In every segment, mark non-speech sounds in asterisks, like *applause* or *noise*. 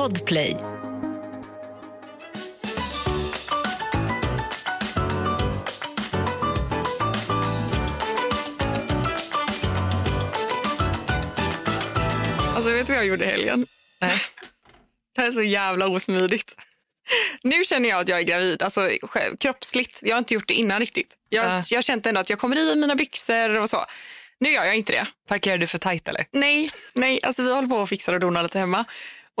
Podplay. Alltså vet du vad jag gjorde i helgen? Nej. *laughs* Det här är så jävla osmidigt. Nu känner jag att jag är gravid, alltså själv- kroppsligt. Jag har inte gjort det innan riktigt. Jag, Ja. jag känt ändå att jag kommer i mina byxor och så. Nu gör jag inte det. Parkerar du för tajt eller? Nej, nej, alltså vi håller på och fixar och donar lite hemma.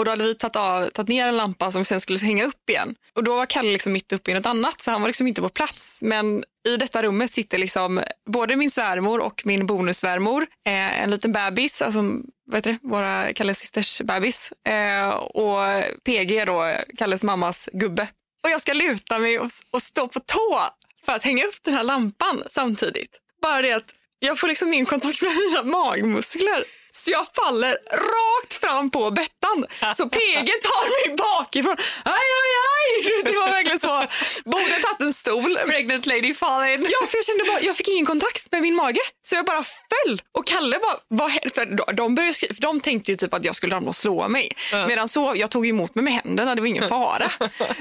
Och då hade vi tagit, av, tagit ner en lampa som vi sen skulle hänga upp igen. Och då var Kalle liksom mitt uppe i något annat så han var liksom inte på plats. Men i detta rummet sitter liksom både min svärmor och min bonussvärmor. Eh, en liten bebis, alltså vad heter det? våra Kalles systers bebis. Eh, och PG då, Kalles mammas gubbe. Och jag ska luta mig och, och stå på tå för att hänga upp den här lampan samtidigt. Bara det att jag får liksom in kontakt med mina magmuskler. Så jag faller rakt fram på Bettan. Så PG tar mig bakifrån. Aj, aj, aj! Det var verkligen så. Borde tagit en stol. Pregnant lady falling. Ja, för jag kände bara, jag fick ingen kontakt med min mage. Så jag bara föll. Och Kalle bara, vad för de, de, började skriva, för de tänkte ju typ att jag skulle ramla och slå mig. Medan så, jag tog emot mig med händerna, det var ingen fara.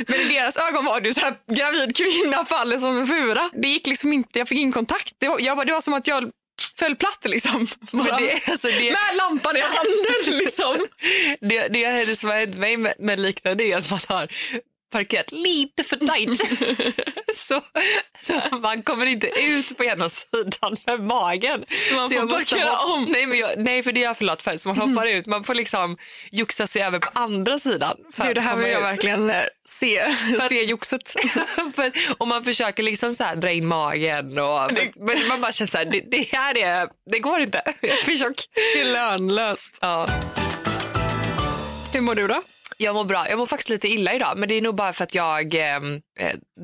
Men i deras ögon var det så här, gravid kvinna faller som en fura. Det gick liksom inte, jag fick ingen kontakt. Det var, jag, bara- det var som att jag föll platt liksom. Bara, det- alltså det- Med lampan i handen liksom. *laughs* Det, det, är det som har hänt mig med, med liknande är att man har parkerat lite för tajt. *laughs* så, så man kommer inte ut på ena sidan med magen. Man så får jag parkera hoppa- om. Nej, men jag, nej, för det har jag förlåt för. Så man hoppar ut. Man får liksom joxa sig över på andra sidan. för det här vill jag ut. verkligen eh, se, *laughs* se joxet. *laughs* För- och man försöker liksom så här dra in magen. Och, men man bara känner så här, det, det här är, det går inte. Försök. Det är lönlöst. Ja. Hur mår du då? Jag mår bra. Jag mår faktiskt lite illa idag, men det är nog bara för att jag eh, eh,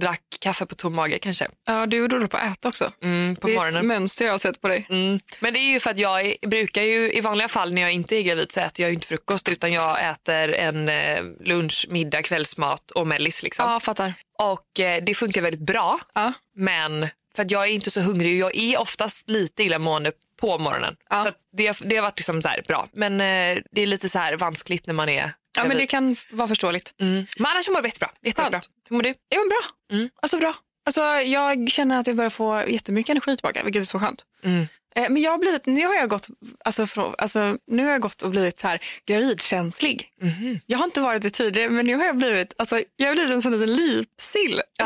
drack kaffe på tom mage kanske. Ja, du är dålig på att äta också. Mm, på det är ett mönster jag har sett på dig. Mm. Men det är ju för att jag är- brukar ju i vanliga fall när jag inte är gravid så äter jag inte frukost utan jag äter en eh, lunch, middag, kvällsmat och mellis liksom. Ja, fattar. Och eh, det funkar väldigt bra. Ja. Men för att jag är inte så hungrig och jag är oftast lite illamående på morgonen. Ja. Så det, det har varit liksom så bra. Men eh, det är lite så här vanskligt när man är Ja, men det kan vara förståeligt. mm. Men annars mår jag jättebra. jättebra. Hur mår du? Ja, men bra. Mm. Alltså bra. Alltså, jag känner att jag börjar få jättemycket energi tillbaka, vilket är så skönt. Mm. Eh, Men jag har blivit, nu har jag gått, alltså, från, alltså, nu har jag gått och blivit så här gravidkänslig. Mhm. Jag har inte varit det tidigare, men nu har jag blivit, alltså, jag har blivit en sån liten lipsill *laughs*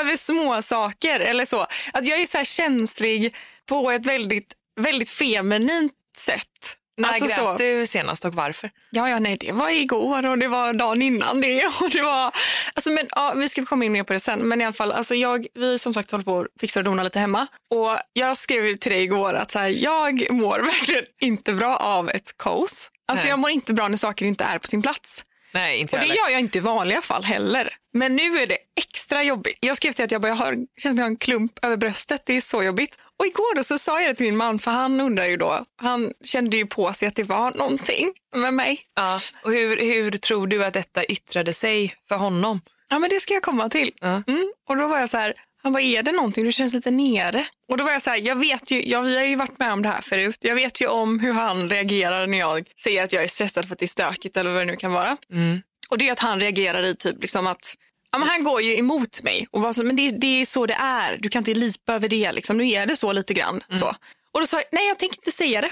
över små saker eller så. Att jag är så här känslig på ett väldigt, väldigt feminint sätt. När Alltså grät så. du senast och varför? Ja, ja, nej, det var igår och det var dagen innan det. *laughs* Och det var, alltså, men, ja, vi ska komma in mer på det sen. Men i alla fall, alltså, jag, vi som sagt håller på och fixar och donar lite hemma. Och jag skrev till dig igår att så här, jag mår *laughs* verkligen inte bra av ett kaos. Alltså, Nej. jag mår inte bra när saker inte är på sin plats. Nej, inte Och det jag gör jag inte i vanliga fall heller. Men nu är det extra jobbigt. Jag skrev till att jag bara jag har, känner jag har en klump över bröstet. Det är så jobbigt. Och igår då så sa jag det till min man för han undrar ju då, han kände ju på sig att det var någonting med mig. Ja. Och hur, hur tror du att detta yttrade sig för honom? Ja men det ska jag komma till. Ja. Mm. Och då var jag så här, han bara är det någonting? Du känns lite nere. Och då var jag så här, jag vet ju, ja, vi har ju varit med om det här förut. Jag vet ju om hur han reagerar när jag säger att jag är stressad för att det är stökigt eller vad det nu kan vara. Mm. Och det är att han reagerar i typ liksom att Ja, men han går ju emot mig och var så, men det, det är så det är. Du kan inte lipa över det. Liksom. Nu är det så lite grann. Så. Och då sa jag, nej jag tänker inte säga det.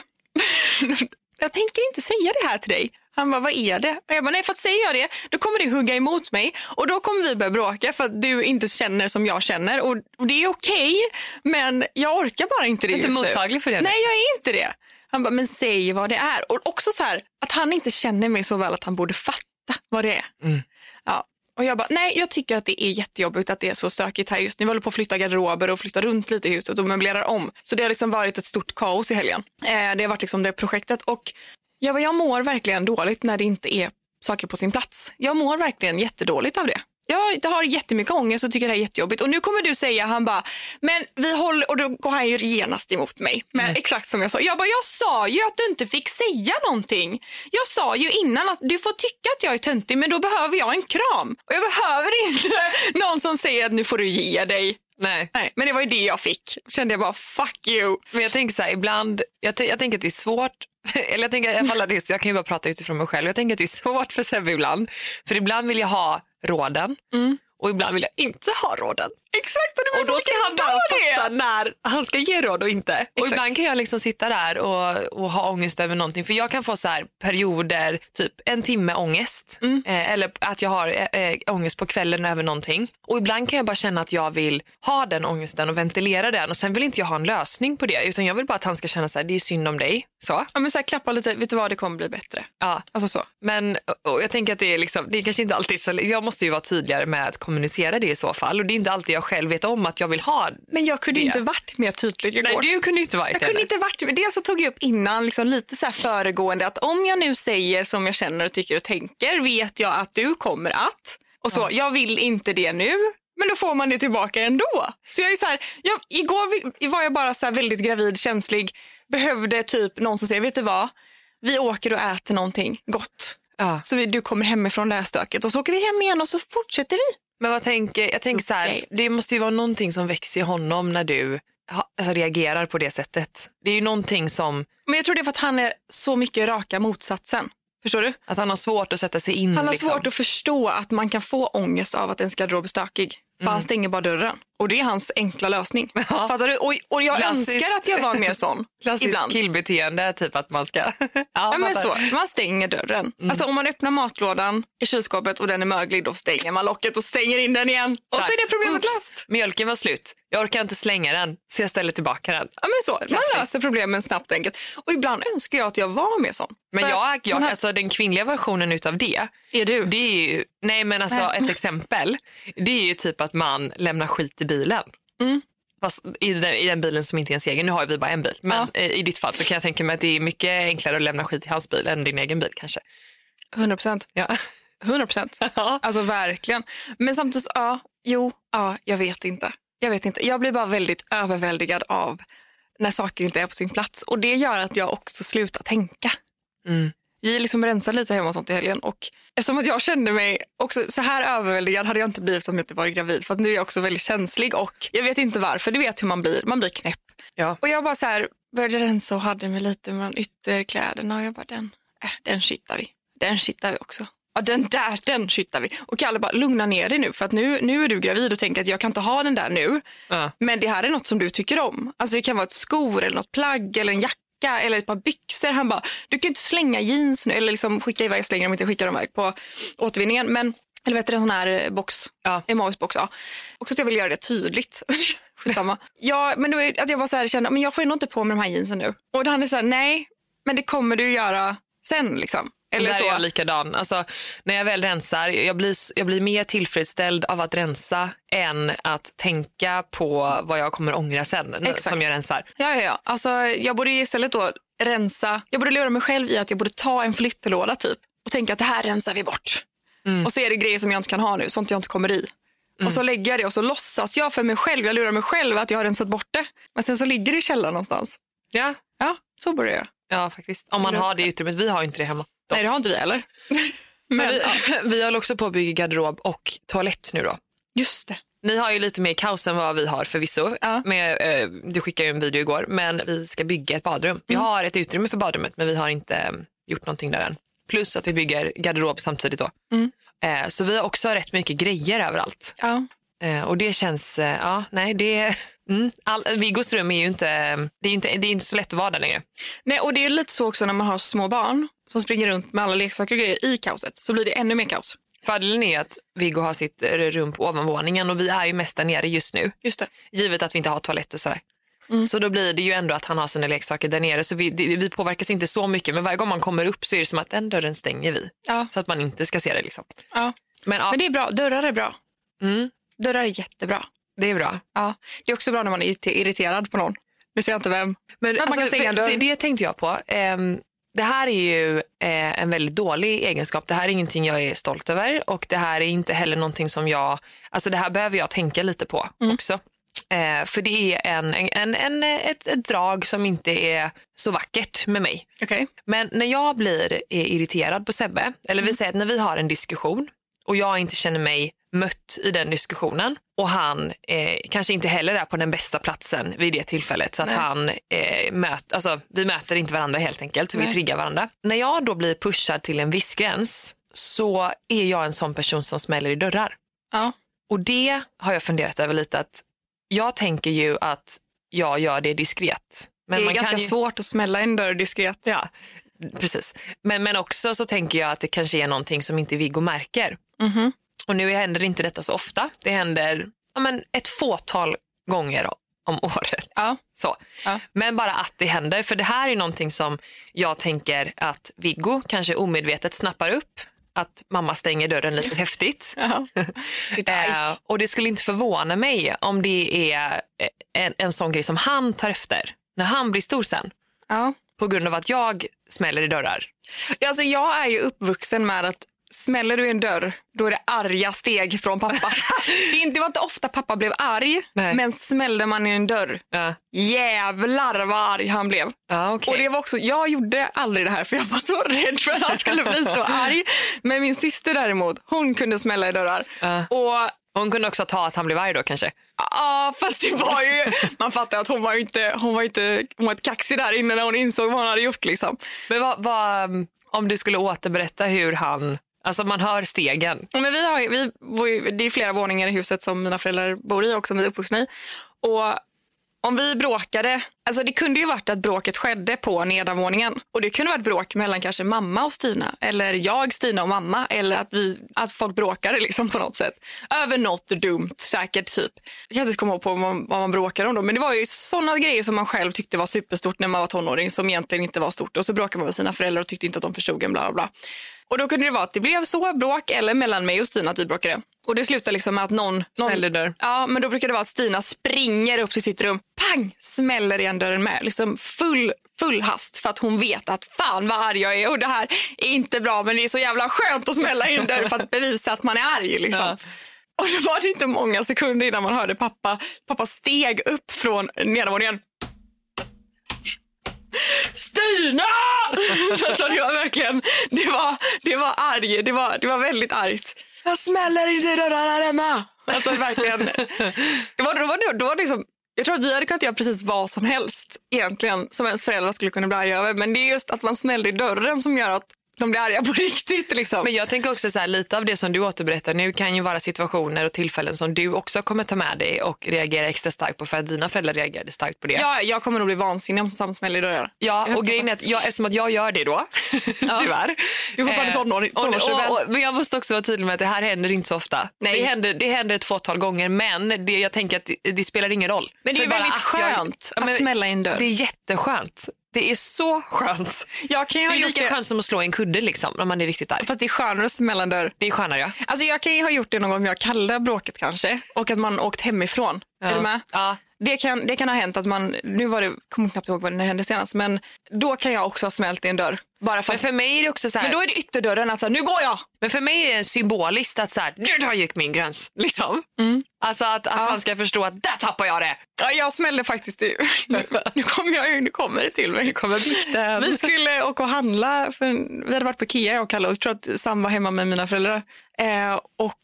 *laughs* jag tänker inte säga det här till dig. Han bara, vad är det? Och jag bara, nej för att säger jag det, då kommer du hugga emot mig och då kommer vi börja bråka för att du inte känner som jag känner. Och, och det är okej, men jag orkar bara inte det Inte just nu. mottaglig för det. Nej, jag är inte det. Han bara, men säg vad det är. Och också så här, att han inte känner mig så väl att han borde fatta vad det är. Mm. Och jag bara, nej jag tycker att det är jättejobbigt att det är så stökigt här just nu. Vi håller på att flytta garderober och flytta runt lite i huset och möblerar om. Så det har liksom varit ett stort kaos i helgen. Eh, det har varit liksom det projektet och jag, bara, jag mår verkligen dåligt när det inte är saker på sin plats. Jag mår verkligen jättedåligt av det. Jag har jättemycket ångest och tycker det här är jättejobbigt. Och nu kommer du säga, han bara, men vi håller, och då går han ju genast emot mig. Men exakt som jag sa. Jag bara, jag sa ju att du inte fick säga någonting. Jag sa ju innan att du får tycka att jag är töntig, men då behöver jag en kram. Och jag behöver inte *laughs* någon som säger att nu får du ge dig. Nej. Nej, men det var ju det jag fick. Kände jag bara, fuck you. Men jag tänker så här, ibland, jag, jag tänker att det är svårt *laughs* eller jag tänker i alla fall att jag kan ju bara prata utifrån mig själv. Jag tänker att det är *laughs* svårt för Sebbe ibland. För ibland vill jag ha råden och ibland vill jag inte ha råden. Exakt, och, Och då ska han bara fatta när han ska ge råd och inte. Och Exakt. ibland kan jag liksom sitta där och, och ha ångest över någonting. För jag kan få så här perioder, typ en timme ångest. Eh, eller att jag har eh, eh, ångest på kvällen över någonting. Och ibland kan jag bara känna att jag vill ha den ångesten och ventilera den. Och sen vill inte jag ha en lösning på det. Utan jag vill bara att han ska känna så här, det är synd om dig. Så. Ja, men så här, klappa lite, vet du vad, det kommer bli bättre. Ja. Alltså så. Men och jag tänker att det är, liksom, det är kanske inte alltid så, jag måste ju vara tydligare med att kommunicera det i så fall. Och det är inte alltid jag själv vet om att jag vill ha Men jag kunde det. inte varit mer tydlig igår. Nej, du kunde inte vara Jag kunde inte varit. Dels så tog jag upp innan liksom lite så här föregående att om jag nu säger som jag känner och tycker och tänker vet jag att du kommer att. Och så, jag vill inte det nu. Men då får man det tillbaka ändå. Så jag är så här, jag, igår var jag bara så väldigt gravid, känslig. Behövde typ någon som säger, vet du vad? Vi åker och äter någonting gott. Ja. Så vi, du kommer hemifrån det här stöket och så åker vi hem igen och så fortsätter vi. Men vad tänker, jag tänker så här, Okej. det måste ju vara någonting som växer i honom när du alltså, reagerar på det sättet. Det är ju någonting som, Men jag tror det är för att han är så mycket raka motsatsen. Förstår du? att han har svårt att sätta sig in. Han har liksom. svårt att förstå att man kan få ångest av att ens garderob är stökig. För Mm. han stänger bara dörren. Och det är hans enkla lösning. *laughs* Fattar du? Och, och jag Klassiskt. önskar att jag var mer sån. *laughs* Klassiskt ibland. killbeteende, typ att man ska... *laughs* ja, Ja, men så, man stänger dörren. Mm. Alltså om man öppnar matlådan i kylskåpet och den är möglig, då stänger man locket och stänger in den igen. Och så är det problemet Oops, löst. Mjölken var slut. Jag orkar inte slänga den, så jag ställer tillbaka den. Ja, men så. Man löser problemen snabbt och enkelt. Och ibland önskar jag att jag var mer sån. Men För jag, jag, har- alltså, den kvinnliga versionen utav det, Är du? det är ju, nej men alltså Nej. ett exempel, det är ju typ att man lämnar skit i bilen. Mm. I den, I den bilen som inte är ens egen, nu har vi bara en bil. Men eh, i ditt fall så kan jag tänka mig att det är mycket enklare att lämna skit i hans bil än din egen bil kanske. 100 procent. Ja. 100 procent. *laughs* Ja. Alltså verkligen. Men samtidigt, ja, jo, ja, jag vet inte. Jag vet inte. Jag blir bara väldigt överväldigad av när saker inte är på sin plats. Och det gör att jag också slutar tänka. Mm. Vi liksom rensade lite hemma och sånt i helgen och eftersom att jag kände mig också så här överväldigad hade jag inte blivit om jag inte varit gravid för att nu är jag också väldigt känslig och jag vet inte varför, du vet hur man blir, man blir knäpp. Ja. Och jag bara så här började rensa och hade mig lite mellan ytterkläderna och jag bara den, äh, den kittar vi, den kittar vi också. Ja den där, den kittar vi. Och Kalle bara lugna ner dig nu för att nu, nu är du gravid och tänker att jag kan inte ha den där nu. Ja. Men det här är något som du tycker om. Alltså det kan vara ett skor eller något plagg eller en jacka eller ett par byxor. Han bara, du kan inte slänga jeans nu eller liksom skicka iväg, jag slänger dem inte, skicka dem iväg på återvinningen. Men, eller vet du, en sån här eh, box, Ja. Emmaus box. Ja. Också att jag vill göra det tydligt. *laughs* Skitsamma. ja, men då att jag bara så här kände, men jag får ändå inte på mig de här jeansen nu. Och han är så här, nej, men det kommer du göra sen liksom. Eller Där så. är jag likadan. Alltså, när jag väl rensar, jag blir, jag blir mer tillfredsställd av att rensa än att tänka på vad jag kommer ångra sen Exakt. som jag rensar. Ja, ja, ja. Alltså, jag borde istället då rensa, jag borde lura mig själv i att jag borde ta en flyttelåda typ och tänka att det här rensar vi bort. Och så är det grejer som jag inte kan ha nu, sånt jag inte kommer i. Och så lägger jag det och så låtsas jag för mig själv, jag lurar mig själv att jag har rensat bort det. Men sen så ligger det i källaren någonstans. Ja, Ja, så borde jag ja faktiskt. Om man har det utrymmet. Vi har inte det hemma. Nej, det har inte vi heller. *laughs* Men vi, ja, vi håller också på att bygga garderob och toalett nu då. just det. Ni har ju lite mer kaos än vad vi har förvisso. Ja. Med, eh, du skickade ju en video igår, men vi ska bygga ett badrum. Vi har ett utrymme för badrummet, men vi har inte eh, gjort någonting där än. Plus att vi bygger garderob samtidigt då. Mm. Eh, så vi har också rätt mycket grejer överallt. Ja. Eh, och det känns, eh, ja, nej, det *laughs* mm, all, Viggos rum är ju inte, det är inte, det är inte så lätt att vara där längre. Nej, och det är lite så också när man har små barn som springer runt med alla leksaker och grejer i kaoset så blir det ännu mer kaos. Fördelen är att Viggo har sitt eh, rum på ovanvåningen och vi är ju mest där nere just nu. Just det. Givet att vi inte har toalett och sådär. Mm. Så då blir det ju ändå att han har sina leksaker där nere. Så vi, det, vi påverkas inte så mycket. Men varje gång man kommer upp så är det som att den dörren stänger vi. Ja. Så att man inte ska se det. Liksom. Ja. Men ja, Men det är bra, dörrar är bra. mm, Dörrar är jättebra. det är bra. Ja. Det är också bra när man är irrite- irriterad på någon. Nu ser jag inte vem. Men Att man kan stänga en för- dörr. det, det tänkte jag på. Ehm, det här är ju eh, en väldigt dålig egenskap. Det här är ingenting jag är stolt över och det här är inte heller någonting som jag, alltså det här behöver jag tänka lite på Mm. också. Eh, för det är en, en, en, ett, ett drag som inte är så vackert med mig. Okej. Men när jag blir eh, irriterad på Sebbe, eller Mm. vi säger att när vi har en diskussion och jag inte känner mig mött i den diskussionen och han eh, kanske inte heller är på den bästa platsen vid det tillfället så att Nej. han eh, möter, alltså vi möter inte varandra helt enkelt så vi triggar varandra. När jag då blir pushad till en viss gräns så är jag en sån person som smäller i dörrar. Ja. Och det har jag funderat över lite att jag tänker ju att jag gör det diskret. Men det är man ganska ju... svårt att smälla en dörr diskret. Ja, precis. Men, men också så tänker jag att det kanske är någonting som inte Viggo märker. Mhm. Och nu händer inte detta så ofta. Det händer ja, men ett fåtal gånger om året. Ja. Så. Ja. Men bara att det händer. För det här är någonting som jag tänker att Viggo kanske omedvetet snappar upp. Att mamma stänger dörren lite *laughs* häftigt. Ja. *laughs* Eh, och det skulle inte förvåna mig om det är eh, en, en sån grej som han tar efter när han blir stor sen. Ja. På grund av att jag smäller i dörrar. Alltså, jag är ju uppvuxen med att smäller du i en dörr, då är det arga steg från pappa. *laughs* det var inte ofta pappa blev arg, Nej. men smällde man i en dörr, Ja, jävlar vad arg han blev. ja okej. Och det var också, jag gjorde aldrig det här för jag var så rädd för att han skulle bli så arg. Men min syster däremot, hon kunde smälla i dörrar. Ja. Och Hon kunde också ta att han blev arg då kanske. Ja, fast det var ju... Man fattar att hon var inte, hon var inte, hon var inte kaxig där inne när hon insåg vad hon hade gjort. Liksom. Men vad, vad, um, om du skulle återberätta hur han, alltså man hör stegen. Men vi har, vi, bor ju- det är flera våningar i huset som mina föräldrar bor i och som vi är uppvuxna i. Och om vi bråkade, alltså det kunde ju varit att bråket skedde på nedanvåningen. Och det kunde varit bråk mellan kanske mamma och Stina. Eller jag, Stina och mamma. Eller att, vi, att folk bråkade liksom på något sätt. Över något dumt säkert typ. Jag kan inte komma ihåg på vad man, vad man bråkade om då. Men det var ju sådana grejer som man själv tyckte var superstort när man var tonåring. Som egentligen inte var stort. Och så bråkade man med sina föräldrar och tyckte inte att de förstod en bla bla bla. Och då kunde det vara att det blev så bråk eller mellan mig och Stina att vi bråkade. Och det slutade liksom med att någon... någon Smällde dörr. Ja, men då brukar det vara att Stina springer upp till sitt rum, pang, smäller igen dörren med. Liksom full, full hast för att hon vet att fan vad arg jag är och det här är inte bra men det är så jävla skönt att smälla in dörren för att bevisa att man är arg. Liksom. Ja. Och då var det inte många sekunder innan man hörde pappa, pappa steg upp från nedanvåningen. Stina! alltså, det var verkligen, det var, det var arg, det var, det var väldigt argt. Jag smäller inte i dörrar här hemma. Alltså verkligen. *laughs* Det var, då var då var liksom, jag tror att vi hade kunnat göra precis vad som helst egentligen som ens föräldrar skulle kunna bli arga över. Men det är just att man smällde i dörren som gör att de blir arga på *laughs* riktigt. Liksom. Men jag tänker också så här, lite av det som du återberättar nu kan ju vara situationer och tillfällen som du också kommer ta med dig och reagera extra starkt på för att dina föräldrar reagerade starkt på det. Ja, jag kommer nog bli vansinnig om Sam smäller i dörrar. Ja, och grejen är att jag, eftersom att jag gör det då, *laughs* tyvärr. Du är fortfarande tonår- och, tonårsrebell. och, och, Men jag måste också vara tydlig med att det här händer inte så ofta. Nej. Det, händer, det händer ett fåtal gånger men det, jag tänker att det, det spelar ingen roll. Men det är ju väldigt att jag- skönt Ja, men att smälla i en dörr. Det är jätteskönt. Det är så skönt. Jag kan ju Det ha är lika det, skönt som att slå en kudde liksom, om man är riktigt arg. fast det är skönare att smälla en dörr. Det är skönare ja. Alltså jag kan ju ha gjort det någon gång med Kalle bråket kanske och att man åkt hemifrån. Är du med? Ja. Det kan, det kan ha hänt att man, nu var det, kommer knappt ihåg vad det hände senast, men då kan jag också ha smält i en dörr. Bara för Men för mig är det också så här, men då är det ytterdörren, alltså nu går jag! Men för mig är det symboliskt att så här, "Nu, där gick min gräns. *laughs* Liksom. Mm. Alltså att, att man ska förstå att där tappar jag det. Ja, jag smällde faktiskt i, *laughs* nu, nu kommer jag nu kommer det till mig. Vi skulle åka och handla, för vi hade varit på Ikea jag och Kalle och jag tror att Sam var hemma med mina föräldrar. Eh, och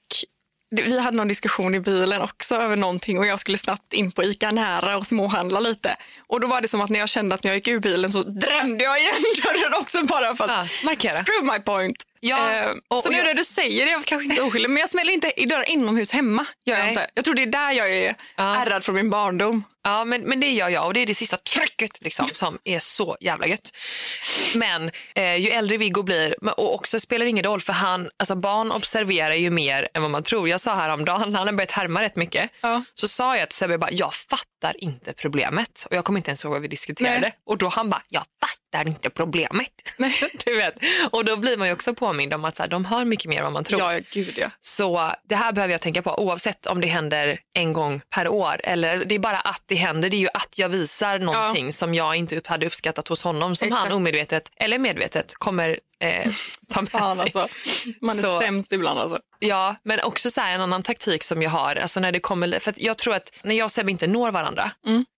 vi hade någon diskussion i bilen också över någonting och jag skulle snabbt in på Ica nära och småhandla lite. Och då var det som att när jag kände att när jag gick ur bilen så drämde jag igen *laughs* dörren också bara för att Ja, markera. prove my point. Ja, Eh, och- så nu jag- när du säger det, jag kanske inte oskyldig, men jag smäller inte i dörrar inomhus hemma. Gör jag, inte. jag tror det är där jag är Ja. ärrad från min barndom. Ja, men, men det gör jag och det är det sista trycket liksom, som är så jävla gött. Men eh, ju äldre Viggo blir, och också spelar det ingen roll för han, alltså barn observerar ju mer än vad man tror. Jag sa häromdagen, han har börjat härma rätt mycket, Ja. så sa jag till Sebbe, bara, jag fattar inte problemet. Och jag kommer inte ens ihåg vad vi diskuterade. Nej. Och då han bara, jag fattar inte problemet. *laughs* du vet. Och då blir man ju också påmind om att så här, de hör mycket mer än vad man tror. Ja, gud ja. Så det här behöver jag tänka på oavsett om det händer en gång per år eller det är bara att det händer. Det är ju att jag visar någonting som jag inte upp, hade uppskattat hos honom som han Exakt. omedvetet eller medvetet kommer eh, *laughs* ta med Fan alltså. Man är Så- sämst ibland alltså. Ja, men också så här, en annan taktik som jag har. Alltså när det kommer, för jag tror att när jag och Sebbe inte når varandra,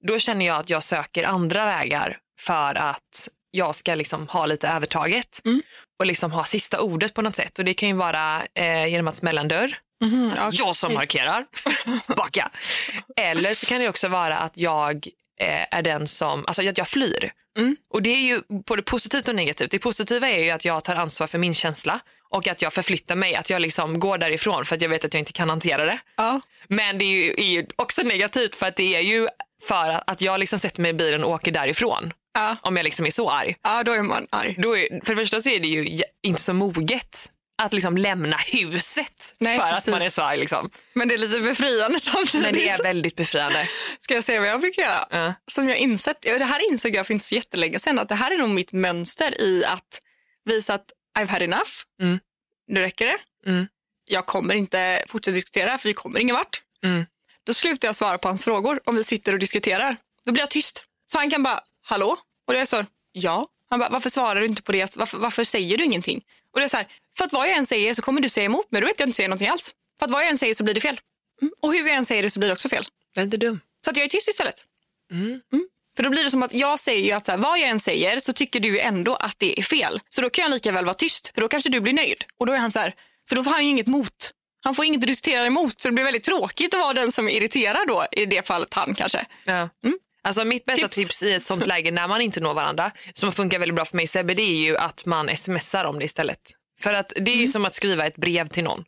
då känner jag att jag söker andra vägar för att jag ska liksom ha lite övertaget och liksom ha sista ordet på något sätt. Och Det kan ju vara eh, genom att smälla en dörr Mhm, ja, Jag som markerar. *laughs* Backa. Eller så kan det också vara att jag eh, är den som, alltså att jag flyr. Mm. Och det är ju både positivt och negativt. Det positiva är ju att jag tar ansvar för min känsla och att jag förflyttar mig, att jag liksom går därifrån för att jag vet att jag inte kan hantera det. Ja. Men det är ju, är ju också negativt för att det är ju för att- jag liksom sätter mig i bilen och åker därifrån. Ja. Om jag liksom är så arg. ja, då är man arg. Är, för det första så är det ju inte så moget att liksom lämna huset Nej, för att precis. man är så arg. Liksom. Men det är lite befriande *laughs* samtidigt. Men det är väldigt befriande. Ska jag säga vad jag brukar göra? Ja. Som jag insett, det här insåg jag för inte så jättelänge sedan, att det här är nog mitt mönster i att visa att I've had enough. Mm. Nu räcker det. Mm. Jag kommer inte fortsätta diskutera för vi kommer ingen vart. Mm. Då slutar jag svara på hans frågor om vi sitter och diskuterar. Då blir jag tyst. Så han kan bara, hallå? Och det är så, ja. Han bara, varför svarar du inte på det? Varför, varför säger du ingenting? Och det är så här, för att vad jag än säger så kommer du säga emot mig. Då vet jag inte säga någonting alls. För att vad jag än säger så blir det fel. Mm. Och hur jag än säger det så blir det också fel. Jag är inte dum. Så att jag är tyst istället. Mm. För då blir det som att jag säger att så här, vad jag än säger så tycker du ändå att det är fel. Så då kan jag lika väl vara tyst för då kanske du blir nöjd. Och då är han så här, för då får han ju inget mot. Han får inget att diskutera emot så det blir väldigt tråkigt att vara den som irriterar då i det fallet han kanske. Ja. Alltså mitt bästa Tips. tips. i ett sånt läge när man inte når varandra, som funkar väldigt bra för mig Sebbe, det är ju att man smsar om det istället. För att det är ju som att skriva ett brev till någon.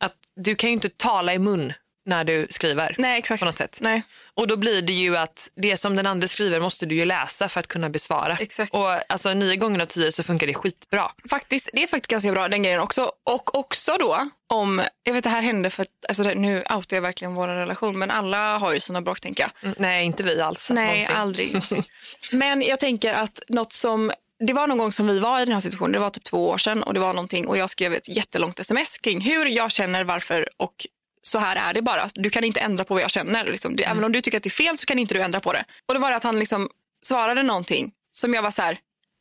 Att du kan ju inte tala i mun när du skriver. Nej exakt. På något sätt. Nej. Och då blir det ju att det som den andra skriver måste du ju läsa för att kunna besvara. Exakt. Och alltså nio gånger av tio så funkar det skitbra. Faktiskt, det är faktiskt ganska bra den grejen också. Och också då om, jag vet det här hände för att, alltså nu outar jag verkligen vår relation men alla har ju sina bråk tänker jag. Mm, nej, inte vi alls. Nej, någonsin. aldrig. *laughs* Men jag tänker att något som, det var någon gång som vi var i den här situationen, det var typ två år sedan och det var någonting och jag skrev ett jättelångt sms kring hur jag känner, varför och så här är det bara. Du kan inte ändra på vad jag känner. Liksom. Det, Även om du tycker att det är fel så kan inte du ändra på det. Och då var det att han liksom svarade någonting som jag var så här,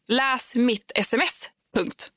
läs mitt sms, punkt.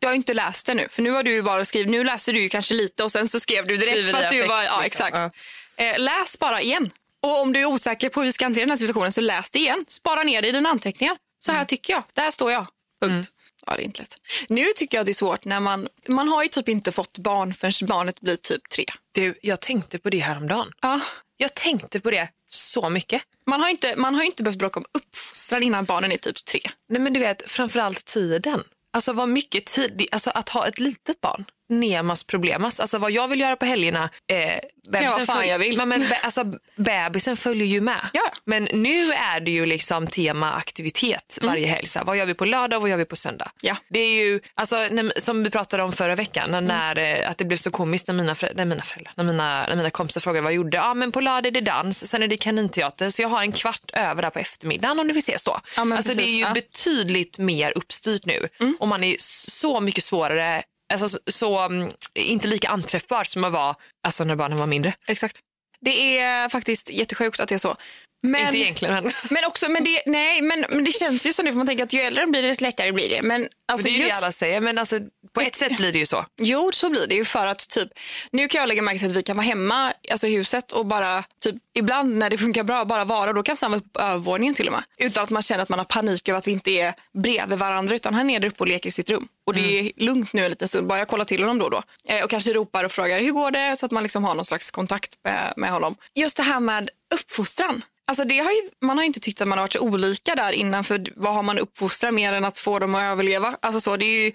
Jag har inte läst det nu, för nu har du bara skrivit, nu läser du kanske lite och sen så skrev du direkt Skriver för att du var, ja liksom. exakt. Ja. Eh, läs bara igen. Och om du är osäker på hur vi ska hantera den här situationen så läs det igen. Spara ner det i dina anteckningar. Så här tycker jag. Där står jag. Punkt. Ja, det är inte lätt. Nu tycker jag det är svårt när man, man har ju typ inte fått barn förrän barnet blir typ tre. Du, jag tänkte på det häromdagen. Ja. Jag tänkte på det så mycket. Man har inte, man har inte behövt bråka om uppfostran innan barnen är typ tre. Nej men du vet, framförallt tiden. Alltså vad mycket tid, alltså att ha ett litet barn. Nemas problemas. Alltså vad jag vill göra på helgerna. Eh, bebisen fan följ- jag vill. Men, men, alltså, bebisen följer ju med. Ja. Men nu är det ju liksom tema aktivitet varje helg. Så här, vad gör vi på lördag och vad gör vi på söndag? Ja. Det är ju, alltså, när, som vi pratade om förra veckan, när, när, eh, att det blev så komiskt när mina, när mina föräldrar, när mina, när mina kompisar frågade vad jag gjorde. Ja men på lördag är det dans, sen är det kaninteater så jag har en kvart över där på eftermiddagen om du vill ses då. Ja, alltså, det är precis, ju ja. betydligt mer uppstyrt nu och man är så mycket svårare, alltså så, så mm, inte lika anträffbar som man var alltså, när barnen var mindre. Exakt. Det är faktiskt jättesjukt att det är så. Men, Inte egentligen men, *laughs* men också, men det, nej, men, men det känns ju så nu för man tänker att ju äldre de blir desto lättare blir det. Men alltså det är ju just, det alla säger men alltså, på ett sätt blir det ju så. Jo, så blir det ju för att typ, nu kan jag lägga märke till att vi kan vara hemma alltså i huset och bara typ ibland när det funkar bra bara vara då kan Sam vara på övervåningen till och med. Utan att man känner att man har panik över att vi inte är bredvid varandra utan han är där uppe och leker i sitt rum. Och det är lugnt nu en liten stund, bara jag kollar till honom då och då. Eh, och kanske ropar och frågar hur går det så att man liksom har någon slags kontakt med, med honom. Just det här med uppfostran. Alltså det har ju, man har inte tyckt att man har varit så olika där innan för vad har man uppfostrat mer än att få dem att överleva? Alltså så, det är ju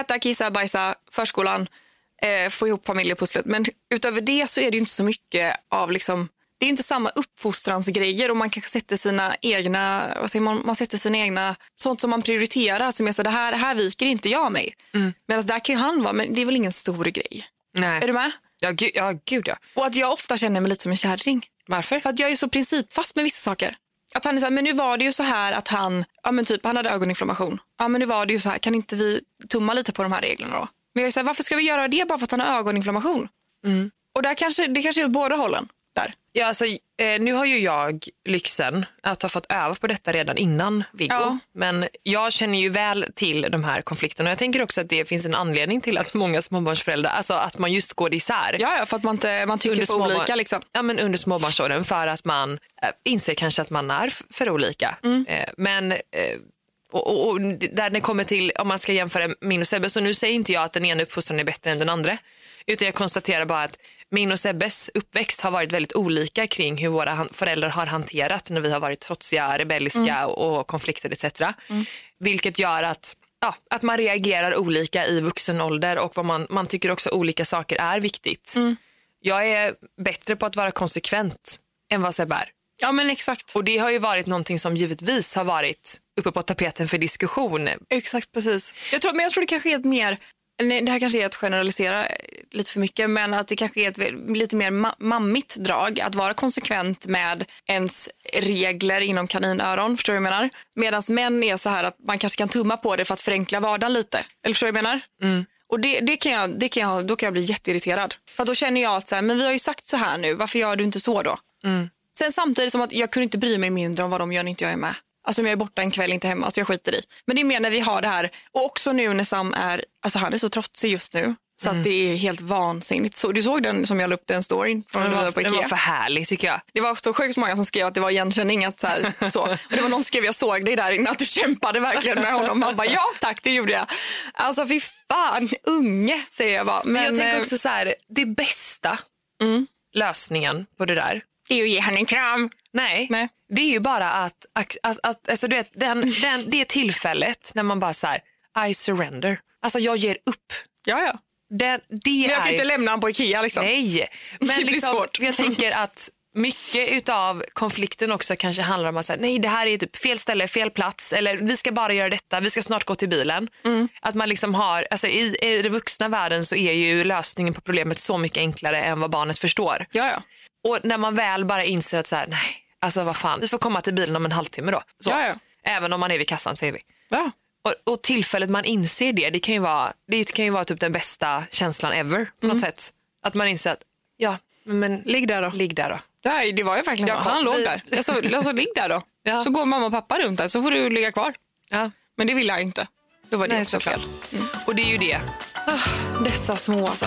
äta, kissa, bajsa, förskolan, eh, få ihop familjepusslet. Men utöver det så är det inte så mycket av liksom det är inte samma uppfostransgrejer och man kanske sätter sina egna, vad säger man, man sätter sina egna, sånt som man prioriterar som är så det här, här viker inte jag mig. Mm. Medan där kan ju han vara, men det är väl ingen stor grej. Nej. Är du med? Ja, gud, ja, gud ja. Och att jag ofta känner mig lite som en kärring. Varför? För att jag är så principfast med vissa saker. Att han är så här, men nu var det ju så här att han, ja men typ han hade ögoninflammation. Ja men nu var det ju så här, kan inte vi tumma lite på de här reglerna då? Men jag är så här, varför ska vi göra det bara för att han har ögoninflammation? Och där kanske, det kanske är åt båda hållen. Där. Ja, alltså, eh, nu har ju jag lyxen att ha fått öva på detta redan innan Viggo. Ja. Men jag känner ju väl till de här konflikterna. Jag tänker också att det finns en anledning till att många småbarnsföräldrar, alltså att man just går isär. Ja, ja, för att man, inte, man tycker under för småbarn- olika liksom. Ja, men under småbarnsåren för att man äh, inser kanske att man är för olika. Mm. Eh, men, eh, och, och, och där det kommer till, om man ska jämföra min och Sebbe, så nu säger inte jag att den ena uppfostran är bättre än den andra. Utan jag konstaterar bara att min och Sebbes uppväxt har varit väldigt olika kring hur våra föräldrar har hanterat när vi har varit trotsiga, rebelliska och konflikter etc. Vilket gör att, ja, att man reagerar olika i vuxen ålder och vad man, man tycker också olika saker är viktigt. Jag är bättre på att vara konsekvent än vad Sebbe är. Ja men exakt. Och det har ju varit någonting som givetvis har varit uppe på tapeten för diskussion. Exakt precis. Jag tror, men jag tror det kanske är ett mer, nej, det här kanske är att generalisera eh, lite för mycket, men att det kanske är ett lite mer ma- mammigt drag att vara konsekvent med ens regler inom kaninöron, förstår du vad jag menar? Medan män är så här att man kanske kan tumma på det för att förenkla vardagen lite. Eller förstår du vad jag menar? Och det, det kan jag, det kan jag, då kan jag bli jätteirriterad. För då känner jag att så här, men vi har ju sagt så här nu, varför gör du inte så då? Sen samtidigt som att jag kunde inte bry mig mindre om vad de gör när inte jag är med. Alltså om jag är borta en kväll, inte hemma, så jag skiter i. Men det är mer när vi har det här, och också nu när Sam är, alltså han är så trotsig just nu. Så att det är helt vansinnigt. Så, du såg den som jag la upp den storyn från vi var på Ikea? var för härligt tycker jag. Det var så sjukt många som skrev att det var igenkänning. Att så här, så. Och det var någon som skrev, jag såg dig där inne, att du kämpade verkligen med honom. Man bara, ja tack, det gjorde jag. Alltså fy fan, unge säger jag bara. Men, Men jag tänker eh, också så här, det bästa lösningen på det där, det är att ge henne en kram. Nej, Nej. det är ju bara att, att, att, alltså du vet, den, den, det tillfället när man bara så här, I surrender. Alltså jag ger upp. Ja, ja. Det, det Men jag kan är inte lämna honom på Ikea liksom. Nej, *laughs* Det men blir liksom, svårt. jag tänker att mycket utav konflikten också kanske handlar om att säga, nej det här är typ fel ställe, fel plats eller vi ska bara göra detta, vi ska snart gå till bilen. Mm. Att man liksom har, alltså i, i den vuxna världen så är ju lösningen på problemet så mycket enklare än vad barnet förstår. Ja, ja. Och när man väl bara inser att så här, nej, alltså vad fan, vi får komma till bilen om en halvtimme då. Så. Ja, ja. Även om man är vid kassan säger vi. ja. Och, och tillfället man inser det, det kan ju vara, det kan ju vara typ den bästa känslan ever på Mm. något sätt. Att man inser att, ja, men Ligg där då. ligg där då. Ja, det var ju verkligen Jag så. Han låg där. Jag sa, jag sa ligg där då. *laughs* Ja. Så går mamma och pappa runt där så får du ligga kvar. Ja. Men det ville jag inte. Då var det Nej, också fel. Och det är ju det. Dessa små alltså.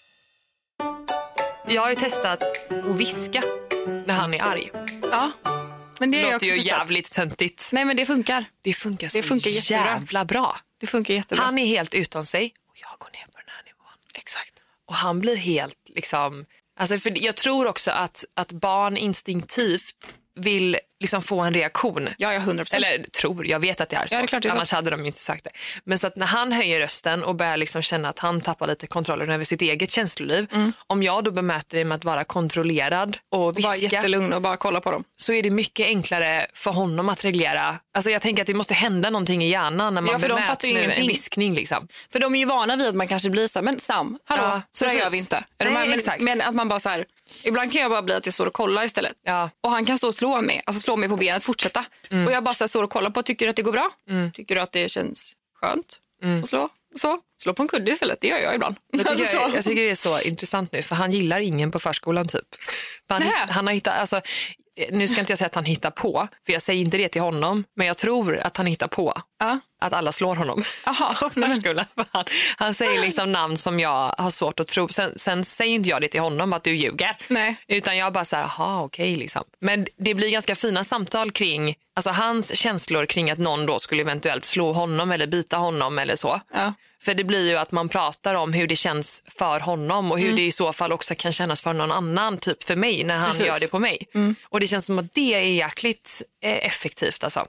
Jag har ju testat att viska när han är arg. Ja. Men det är låter ju testat. jävligt töntigt. Nej men det funkar. Det funkar så Det funkar jättebra. jävla bra. Det funkar jättebra. Han är helt utom sig och jag går ner på den här nivån. Exakt. Och han blir helt liksom, alltså för jag tror också att, att barn instinktivt vill liksom få en reaktion. Ja, ja, 100%. Eller tror, jag vet att det är så. Ja, det är klart det är. Annars hade de inte sagt det. Men så att när han höjer rösten och börjar liksom känna att han tappar lite kontrollen över sitt eget känsloliv. Om jag då bemöter det med att vara kontrollerad och viska jättelugn och bara kolla på dem. så är det mycket enklare för honom att reglera. Alltså jag tänker att det måste hända någonting i hjärnan när man Ja, för de bemöts fattar ju med en viskning. Liksom. För de är ju vana vid att man kanske blir så här, men Sam, hallå, Ja, så där gör vi inte. De Nej, men, exakt. men att man bara så här, ibland kan jag bara bli att jag står och kollar istället. Ja. Och han kan stå och slå mig, alltså slå mig på benet, fortsätta. Mm. Och jag bara så står och kollar på, tycker du att det går bra? Tycker du att det känns skönt Mm. att slå? Så, slå på en kudde istället, det gör jag ibland. Tycker, Alltså, jag, jag tycker det är så intressant nu för han gillar ingen på förskolan typ. *laughs* Han, han har hittat, alltså, nu ska inte jag säga att han hittar på, för jag säger inte det till honom, men jag tror att han hittar på Ja. att alla slår honom Aha. *laughs* förskolan. Han, han säger liksom namn som jag har svårt att tro. Sen, sen säger inte jag det till honom att du ljuger. Nej. Utan jag bara så här, aha okej liksom. Men det blir ganska fina samtal kring alltså hans känslor kring att någon då skulle eventuellt slå honom eller bita honom eller så. Ja. För det blir ju att man pratar om hur det känns för honom och hur det i så fall också kan kännas för någon annan, typ för mig när han Precis. gör det på mig. Och det känns som att det är jäkligt eh, effektivt alltså.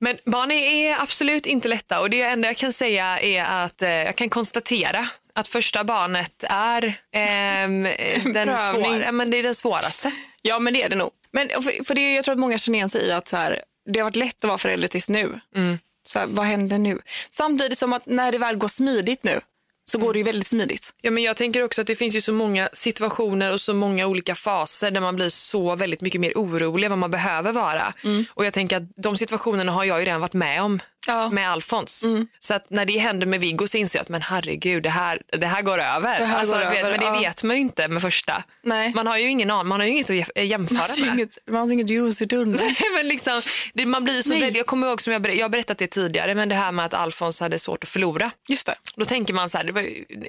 Men barn är absolut inte lätta och det enda jag kan säga är att eh, jag kan konstatera att första barnet är ehm, *laughs* den, prövning. svår, ja, men det är den svåraste. Ja, men det är det nog. Men för, för det, jag tror att många känner igen sig i att så här, det har varit lätt att vara förälder tills nu. Mm. Så här, vad händer nu? Samtidigt som att när det väl går smidigt nu, så går det ju väldigt smidigt. Ja, men jag tänker också att det finns ju så många situationer och så många olika faser där man blir så väldigt mycket mer orolig än vad man behöver vara. Och jag tänker att de situationerna har jag ju redan varit med om Ja. med Alfons. Så att när det händer med Viggo så inser jag att men herregud, det här, det här går över. Det här alltså, går vet, över, men det ja. vet man ju inte med första. Nej. Man har ju ingen aning, man har ju inget att jä- jämföra Man med. inget, man har inget ljus i tunneln. *laughs* Men liksom, det, man blir så väldigt, jag kommer ihåg som jag, ber- jag berättat det tidigare, men det här med att Alfons hade svårt att förlora. Just det. Då tänker man så här, det, var,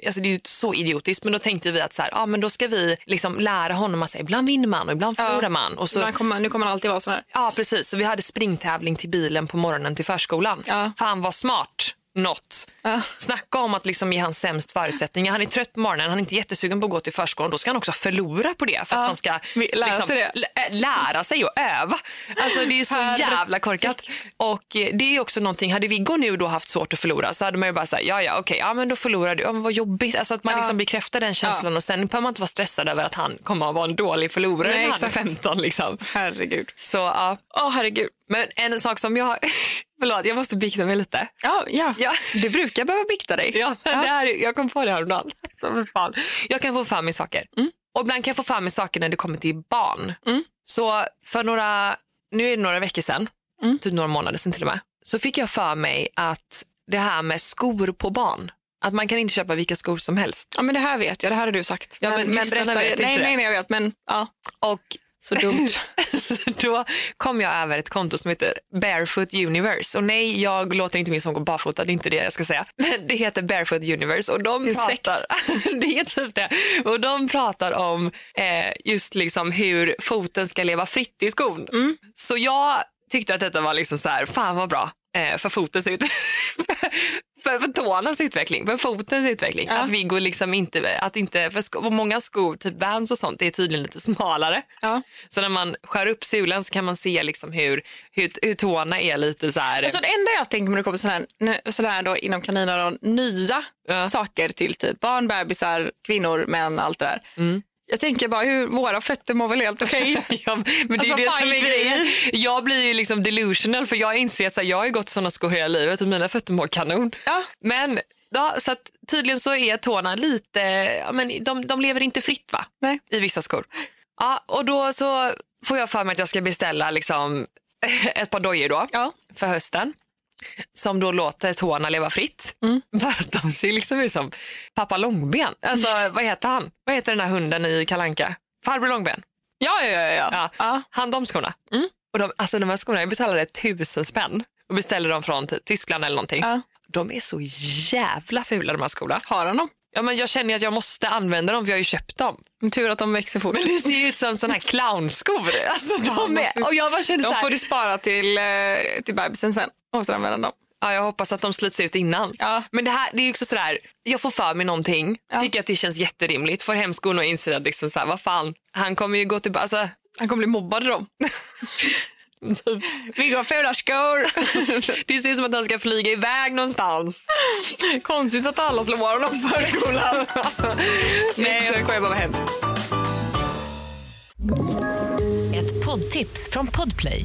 alltså det är ju så idiotiskt, men då tänkte vi att så här, ja, men då ska vi liksom lära honom att säga, ibland vinner man och ibland förlorar man. Och så, Man kommer, nu kommer man alltid vara sån här. ja, precis. Så vi hade springtävling till bilen på morgonen till förskolan. Ja. Fan vad smart. Något. Ja. Snacka om att liksom ge han sämst förutsättningar. Han är trött på morgonen, han är inte jättesugen på att gå till förskolan. Då ska han också förlora på det för att Ja. han ska lära sig lä- äh, lära sig och öva. Alltså det är så Herre- jävla korkat. Och eh, det är också någonting, hade Viggo nu då haft svårt att förlora så hade man ju bara sagt ja ja okej, ja men då förlorar du, ja men vad jobbigt. Alltså att man Ja. liksom bekräftar den känslan och sen behöver man inte vara stressad över att han kommer att vara en dålig förlorare Nej, när han är exakt. 15 liksom. Herregud. Så ja. Åh herregud. Men en sak som jag, *laughs* förlåt jag måste bikta mig lite. Ja, ja. Ja. Du brukar behöva bikta dig. Ja, Det här, jag kom på det häromdagen. För *laughs* fan. Jag kan få för mig saker. Och ibland kan jag få för mig saker när det kommer till barn. Så för några, nu är det några veckor sedan, typ några månader sedan till och med, så fick jag för mig att det här med skor på barn, att man kan inte köpa vilka skor som helst. Ja, men det här vet jag. Det här har du sagt. Ja, men lyssnarna vet inte nej, nej, nej, jag vet. Men ja, Och så dumt. *laughs* Så då kom jag över ett konto som heter Barefoot Universe. Och nej, jag låter inte min son gå barfota, det är inte det jag ska säga. Men det heter Barefoot Universe och de pratar, *laughs* det är typ det. Och de pratar om eh, just liksom hur foten ska leva fritt i skon. Så jag tyckte att detta var liksom så här, fan vad bra för fotens ut *laughs* för, för tårnas utveckling, för fotens utveckling. Ja. Att vi går liksom inte, att inte, för sko, många skor, typ Vans och sånt, är tydligen lite smalare. Ja. Så när man skär upp sulan så kan man se liksom hur, hur, hur tårna är lite så här. Alltså det enda jag tänker när det kommer sådär, sådär då inom kaniner nya Ja. saker till typ barn, bebisar, kvinnor, män, allt det där. Mm. Jag tänker bara hur våra fötter mår väl helt okej. *laughs* Ja, men det Alltså, det som är grejen. Jag blir ju liksom delusional för jag inser att här, jag har gått sådana skor hela livet och mina fötter mår kanon. Ja. Men ja, så att tydligen så är tårna lite, ja, men de, de lever inte fritt va? Nej. I vissa skor. Ja, och då så får jag för mig att jag ska beställa liksom *laughs* ett par dojor då Ja. för hösten. Som då låter tårna leva fritt. Mm. *laughs* De ser liksom ut som pappa Långben. Alltså vad heter han? Vad heter den där hunden i Kalanka? Farbror Långben. Ja, ja, ja. ja. Ja. ja. Han de skorna. Och de, alltså de här skorna, jag betalade tusen spänn och beställde dem från typ Tyskland eller någonting. Ja. De är så jävla fula de här skorna. Har han dem? Ja, men jag känner att jag måste använda dem för jag har ju köpt dem. Tur att de växer fort. Men det ser ju ut som såna här clownskor. Alltså, de är, och jag bara känner så De här, får du spara till, eh, till bebisen sen. Återanvända dem. ja, jag hoppas att de slits ut innan. Ja. Men det här det är ju också sådär, jag får för mig någonting, Ja. tycker att det känns jätterimligt, får hem skorna och inser att liksom så här, vad fan, han kommer ju gå tillbaka, alltså, Han kommer bli mobbad i dem. *laughs* Vi går fula skor. *laughs* det ser ut som att han ska flyga iväg någonstans. Konstigt att alla slår honom på förskolan. *laughs* Nej, jag skojar bara vad hemskt. Ett poddtips från Podplay.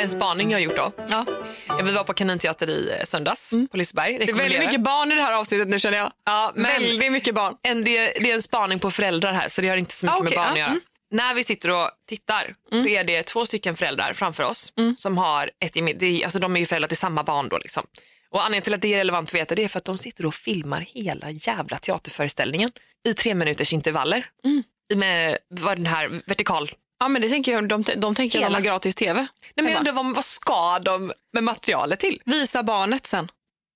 En spaning jag har gjort då. Ja. Vi var på kaninteater i eh, söndags på Liseberg. Mm. Det är väldigt mycket barn i det här avsnittet nu känner jag. Ja, men Väldigt mycket barn. en, det, det är en spaning på föräldrar här så det har inte så mycket Ah, med okej, barn ja, att göra. mm. När vi sitter och tittar så är det två stycken föräldrar framför oss som har ett geme- det är, alltså de är ju föräldrar till samma barn då liksom. Och anledningen till att det är relevant att veta det är för att de sitter och filmar hela jävla teaterföreställningen i tre minuters intervaller. Med vad den här vertikal Ja, men det tänker jag, de, de tänker att de har gratis tv. Nej, men jag undrar vad, vad ska de med materialet till? Visa barnet sen.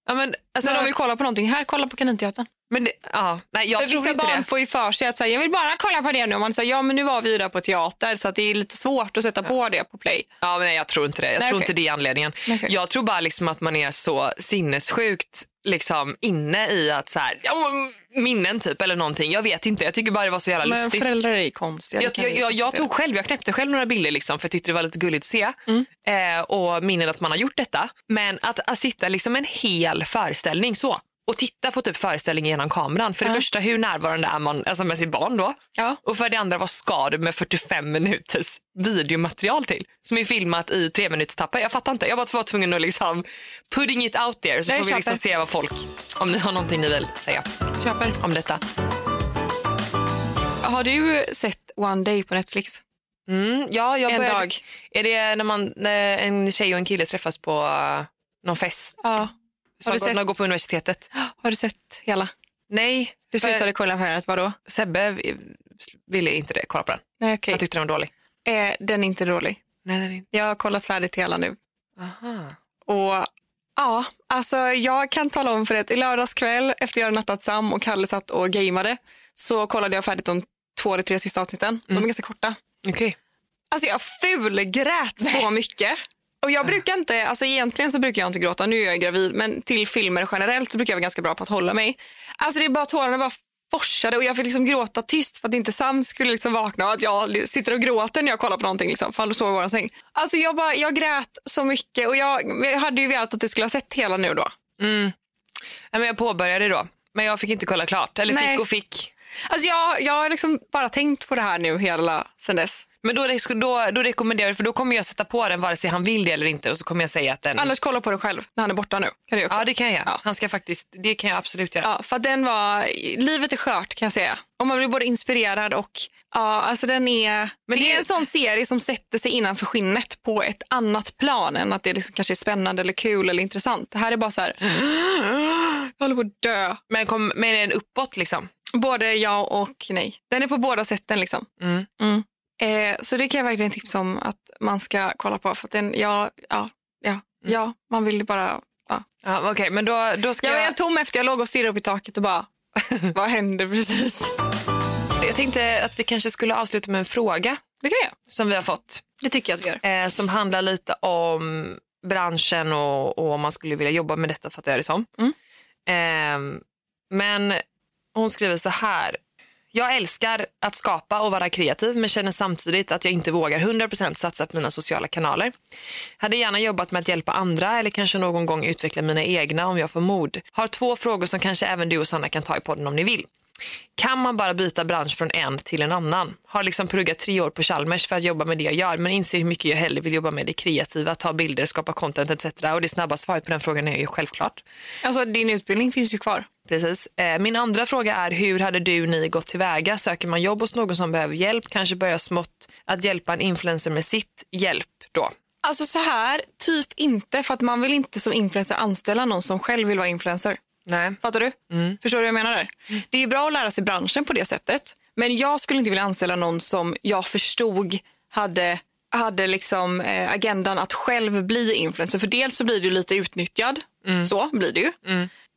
Ja, men, alltså, När de vill kolla på någonting. Här, kolla på Kaninteatern. Men det, ja, nej, jag För tror vissa inte barn det. får ju för sig att säga, jag vill bara kolla på det nu. Och man säger, ja men nu var vi där på teater så att det är lite svårt att sätta på det på play. Ja, men nej, jag tror inte det. Jag Nej, tror okej. inte det är anledningen. Okej. Jag tror bara liksom att man är så sinnessjukt liksom, inne i att så här, ja, minnen typ eller någonting. Jag vet inte. Jag tycker bara det var så jävla Men lustigt. föräldrar är konstiga. Jag, jag, jag, jag tog själv, jag knäppte själv några bilder liksom, för jag tyckte det var lite gulligt att se. Mm. Eh, och minnen att man har gjort detta. Men att, att sitta liksom en hel föreställning så och titta på typ föreställningen genom kameran. För det första, hur närvarande är man alltså med sitt barn då? Ja. Och för det andra, vad ska du med 45 minuters videomaterial till? Som är filmat i tre minuters tappar. Jag fattar inte. Jag var tvungen att liksom putting it out there. Så Nej, får vi liksom se vad folk, om ni har någonting ni vill säga Köper. om detta. Har du sett One Day på Netflix? Mm, ja, jag En började, dag. Är det när man, när en tjej och en kille träffas på uh, någon fest? Ja. Som du går, sett- går på universitetet? *gasps* Har du sett hela? Nej, Du slutade kolla på det, vadå? Sebbe ville inte det, kolla på den. Nej okej. Han tyckte den var dålig. Eh, den är inte dålig. Nej, den är inte. Jag har kollat färdigt hela nu. Aha. Och ja, alltså jag kan tala om för det att i lördags kväll efter jag hade nattat Sam och Kalle satt och gameade så kollade jag färdigt de två eller tre sista avsnitten. De är ganska korta. Okej. Alltså jag fulgrät så mycket. Och jag brukar inte, alltså egentligen så brukar jag inte gråta, nu är jag gravid, men till filmer generellt så brukar jag vara ganska bra på att hålla mig. Alltså det är bara tårarna bara forsade och jag fick liksom gråta tyst för att inte Sam skulle liksom vakna och att jag sitter och gråter när jag kollar på någonting liksom, för han sover i vår säng. Alltså jag, bara, jag grät så mycket och jag, jag hade ju velat att du skulle ha sett hela nu då. Nej, men jag påbörjade då, men jag fick inte kolla klart. Eller Nej. fick och fick. Alltså jag, jag har liksom bara tänkt på det här nu hela sen dess. Men då, då, då rekommenderar jag, för då kommer jag sätta på den vare sig han vill det eller inte och så kommer jag säga att den... Annars kolla på det själv när han är borta nu. Kan du också. Ja, det kan jag. Ja. Han ska faktiskt, det kan jag absolut göra. Ja, för den var, livet är skört kan jag säga. Och man blir både inspirerad och, ja alltså den är, Men det, det- är en sån serie som sätter sig innanför skinnet på ett annat plan än att det liksom kanske är spännande eller kul eller intressant. Det här är bara så här, *gasps* jag håller på att dö. Men, kom, men är den uppåt liksom? Både ja och nej. Den är på båda sätten liksom. Mm. Mm. Eh, så det kan jag verkligen tipsa om att man ska kolla på. För att den, ja, ja, ja, ja, man vill bara, ja. Ja, Okej, men då, då ska Jag var helt tom efter jag låg och stirrade upp i taket och bara, *laughs* vad hände precis? Jag tänkte att vi kanske skulle avsluta med en fråga Det kan jag. som vi har fått. Det tycker jag att vi gör. Eh, som handlar lite om branschen och, och om man skulle vilja jobba med detta fattar jag det som. Eh, men hon skriver så här. Jag älskar att skapa och vara kreativ men känner samtidigt att jag inte vågar 100% satsa på mina sociala kanaler. Hade gärna jobbat med att hjälpa andra eller kanske någon gång utveckla mina egna om jag får mod. Har två frågor som kanske även du och Sanna kan ta i podden om ni vill. Kan man bara byta bransch från en till en annan? Har liksom pluggat tre år på Chalmers för att jobba med det jag gör men inser hur mycket jag hellre vill jobba med det kreativa, ta bilder, skapa content etc. Och det snabba svaret på den frågan är ju självklart. Alltså din utbildning finns ju kvar. Precis. Eh, Min andra fråga är hur hade du ni gått tillväga? Söker man jobb hos någon som behöver hjälp? Kanske börja smått att hjälpa en influencer med sitt hjälp då? Alltså så här, typ inte för att man vill inte som influencer anställa någon som själv vill vara influencer. Nej. Fattar du? Förstår du vad jag menar där? Det är bra att lära sig branschen på det sättet. Men jag skulle inte vilja anställa någon som jag förstod hade, hade liksom, eh, agendan att själv bli influencer. För dels så blir du lite utnyttjad. Så blir det ju.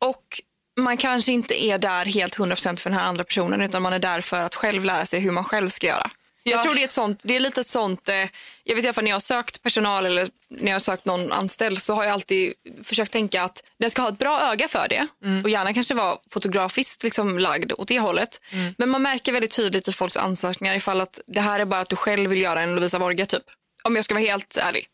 Och man kanske inte är där helt 100% för den här andra personen utan man är där för att själv lära sig hur man själv ska göra. Jag Ja. tror det är, ett sånt, det är lite sånt, eh, jag vet i alla fall när jag har sökt personal eller när jag har sökt någon anställd så har jag alltid försökt tänka att den ska ha ett bra öga för det och gärna kanske vara fotografiskt liksom lagd åt det hållet. Men man märker väldigt tydligt i folks ansökningar ifall att det här är bara att du själv vill göra en Lovisa Vorga typ. Om jag ska vara helt ärlig.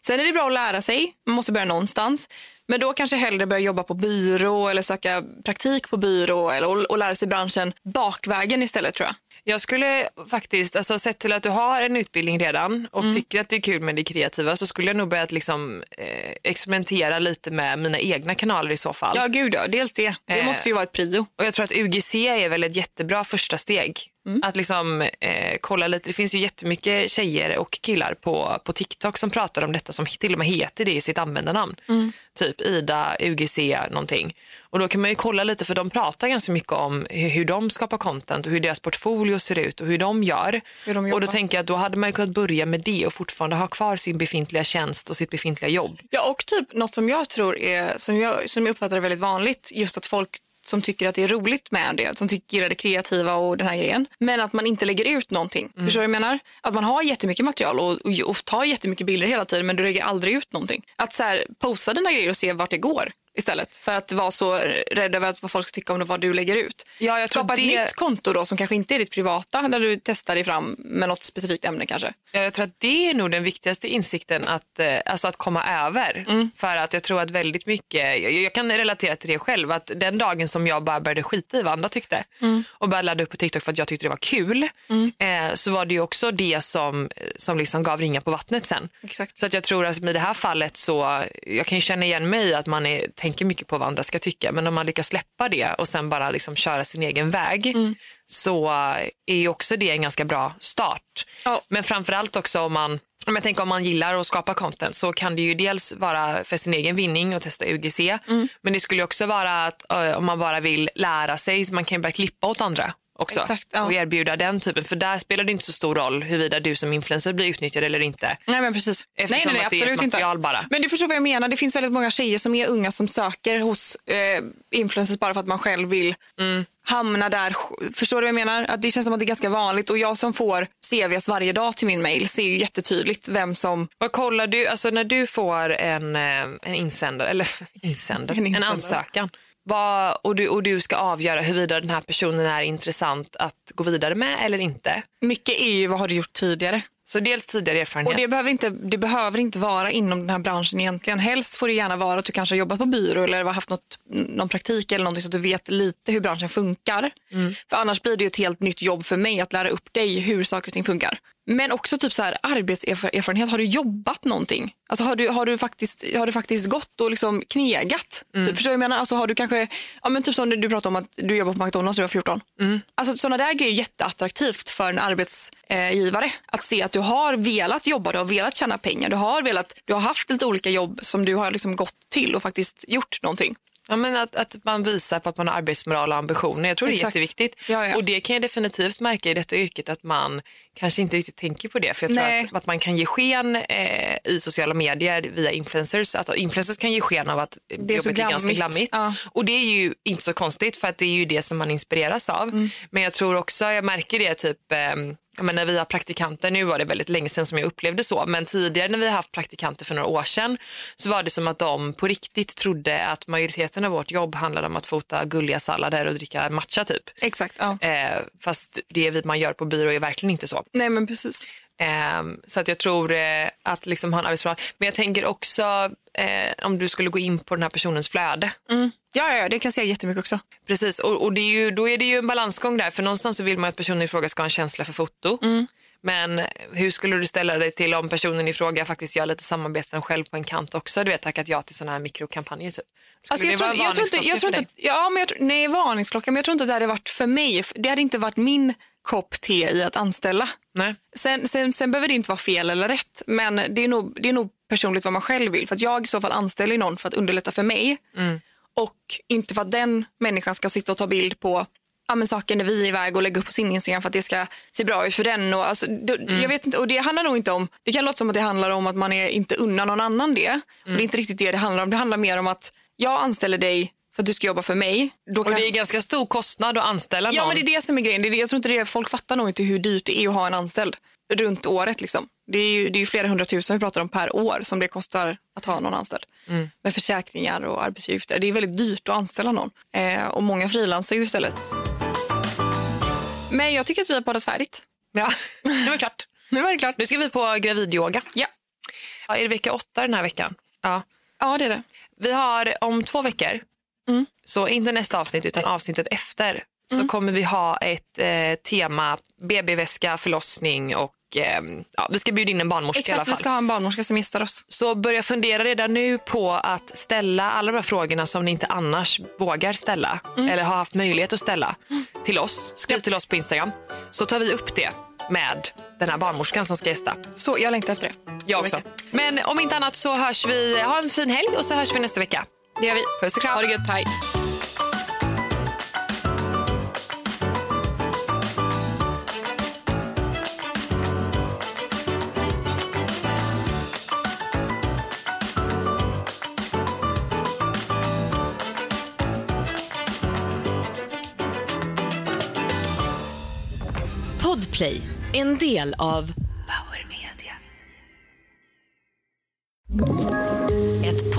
Sen är det bra att lära sig, man måste börja någonstans. Men då kanske hellre börja jobba på byrå eller söka praktik på byrå eller, och, och lära sig branschen bakvägen istället tror jag. Jag skulle faktiskt, alltså sett till att du har en utbildning redan och tycker att det är kul med det kreativa så skulle jag nog börja liksom, eh, experimentera lite med mina egna kanaler i så fall. Ja gud ja, dels det. Det Eh. måste ju vara ett prio. Och jag tror att UGC är väl ett jättebra första steg. Att liksom eh, kolla lite, det finns ju jättemycket tjejer och killar på, på TikTok som pratar om detta som till och med heter det i sitt användarnamn. Typ Ida, UGC någonting. Och då kan man ju kolla lite för de pratar ganska mycket om hur, hur de skapar content och hur deras portfolio ser ut och hur de gör. Hur de och då tänker jag att då hade man ju kunnat börja med det och fortfarande ha kvar sin befintliga tjänst och sitt befintliga jobb. Ja och typ något som jag tror är, som jag, som jag uppfattar är väldigt vanligt, just att folk som tycker att det är roligt med det, som tycker gillar det kreativa och den här grejen. Men att man inte lägger ut någonting. Mm. Förstår du vad jag menar? Att man har jättemycket material och, och, och tar jättemycket bilder hela tiden men du lägger aldrig ut någonting. Att så här, posta dina grejer och se vart det går istället för att vara så rädd över vad folk ska tycka om vad du lägger ut. Ja, jag tror Skapa ett det- nytt konto då som kanske inte är ditt privata där du testar dig fram med något specifikt ämne kanske. Ja, jag tror att det är nog den viktigaste insikten att, eh, alltså att komma över. För att jag tror att väldigt mycket, jag, jag kan relatera till det själv, att den dagen som jag bara började skita i vad andra tyckte och började ladda upp på TikTok för att jag tyckte det var kul, eh, så var det ju också det som, som liksom gav ringar på vattnet sen. Exakt. Så att jag tror att i det här fallet så, jag kan ju känna igen mig att man är, tänker mycket på vad andra ska tycka, men om man lyckas släppa det och sen bara liksom köra sin egen väg så är ju också det en ganska bra start. Ja. Men framförallt också om man om jag tänker om man gillar att skapa content så kan det ju dels vara för sin egen vinning och testa UGC. Men det skulle också vara att eh, om man bara vill lära sig, så man kan ju börja klippa åt andra också Exakt, ja. och erbjuda den typen. För där spelar det inte så stor roll huruvida du som influencer blir utnyttjad eller inte. Nej men precis. Eftersom nej, nej, att det är ett material inte. bara. Men du förstår vad jag menar. Det finns väldigt många tjejer som är unga som söker hos eh, influencers bara för att man själv vill Mm. hamna där. Förstår du vad jag menar? Att det känns som att det är ganska vanligt och jag som får CVs varje dag till min mail ser ju jättetydligt vem som Vad kollar du, alltså när du får en, eh, en insändare, eller *laughs* insändare, En en, insändare. ansökan vad, och, du, och du ska avgöra huruvida den här personen är intressant att gå vidare med eller inte. mycket är ju vad har du gjort tidigare. Så dels tidigare erfarenhet. Och det behöver, inte, det behöver inte vara inom den här branschen egentligen. Helst får det gärna vara att du kanske har jobbat på byrå eller har haft något, någon praktik eller någonting så att du vet lite hur branschen funkar. För annars blir det ju ett helt nytt jobb för mig att lära upp dig hur saker och ting funkar. Men också typ så här arbetserfarenhet. Har du jobbat någonting? Alltså har du, har du, faktiskt, har du faktiskt gått och liksom knegat? Typ, förstår du vad jag menar? Alltså har du kanske, ja men typ som du pratade om att du jobbar på McDonalds när du var 14. Alltså sådana där grejer är jätteattraktivt för en arbetsgivare. Att se att du har velat jobba, du har velat tjäna pengar, du har, velat, du har haft lite olika jobb som du har liksom gått till och faktiskt gjort någonting. Ja, men att, att man visar på att man har arbetsmoral och ambitioner. Jag tror det är Exakt. jätteviktigt. Ja, ja. Och det kan jag definitivt märka i detta yrket att man kanske inte riktigt tänker på det. För jag tror att, att man kan ge sken eh, i sociala medier via influencers. Att influencers kan ge sken av att Det är så jobbet är ganska glammigt. Ja. Och det är ju inte så konstigt för att det är ju det som man inspireras av. Mm. Men jag tror också, jag märker det typ eh, menar, när vi har praktikanter, nu var det väldigt länge sedan som jag upplevde så, men tidigare när vi har haft praktikanter för några år sedan så var det som att de på riktigt trodde att majoriteten av vårt jobb handlade om att fota gulliga sallader och dricka matcha typ. Exakt. Ja. Eh, fast det man gör på byrå är verkligen inte så. Nej men precis. Ehm, så att jag tror eh, att liksom ha en arbetsmoral. Men jag tänker också eh, om du skulle gå in på den här personens flöde. Ja, ja, ja, det kan jag säga jättemycket också. Precis, och, och det är ju, då är det ju en balansgång där. För någonstans så vill man att personen i fråga ska ha en känsla för foto. Men hur skulle du ställa dig till om personen i fråga faktiskt gör lite samarbeten själv på en kant också? Du vet, tackat ja till sådana här mikrokampanjer typ. Alltså jag, tror, jag tror inte, jag tror inte, ja, men jag, tror- nej varningsklocka, men jag tror inte att det hade varit för mig. Det hade inte varit min kopp te i att anställa. Nej. Sen, sen, sen behöver det inte vara fel eller rätt, men det är nog, det är nog personligt vad man själv vill. För att jag i så fall anställer någon för att underlätta för mig och inte för att den människan ska sitta och ta bild på ja, men saker när vi är iväg och lägga upp på sin Instagram för att det ska se bra ut för den. Och, alltså, det, jag vet inte, och det handlar nog inte om, det kan låta som att det handlar om att man är inte unnar någon annan det. Och det är inte riktigt det det handlar om. Det handlar mer om att jag anställer dig för att du ska jobba för mig. Då Och kan- det är ganska stor kostnad att anställa någon. Ja men det är det som är grejen. Det är det, jag tror inte det, folk fattar nog inte hur dyrt det är att ha en anställd runt året. Liksom. Det är ju det är flera hundratusen vi pratar om per år som det kostar att ha någon anställd. Med försäkringar och arbetsgivaravgifter. Det är väldigt dyrt att anställa någon. Eh, och många frilansar ju istället. Men jag tycker att vi har poddat färdigt. Ja, *laughs* det var klart. Nu var det klart. Nu ska vi på gravidyoga. Ja, Ja, är det vecka åtta den här veckan? Ja. ja det är det. Vi har om två veckor, Mm. så inte nästa avsnitt utan avsnittet efter, så kommer vi ha ett eh, tema BB-väska, förlossning och eh, ja, vi ska bjuda in en barnmorska i alla Exakt, vi fall. ska ha en barnmorska som gästar oss. Så börja fundera redan nu på att ställa alla de här frågorna som ni inte annars vågar ställa Mm. eller har haft möjlighet att ställa till oss. Skriv till oss på Instagram så tar vi upp det med den här barnmorskan som ska gästa. Så jag längtar efter det. Jag Så också. Men om inte annat så hörs vi. Ha en fin helg och så hörs vi nästa vecka. Det gör vi. Puss och kram. Ha det gött. Hej. Podplay, en del av Power Media.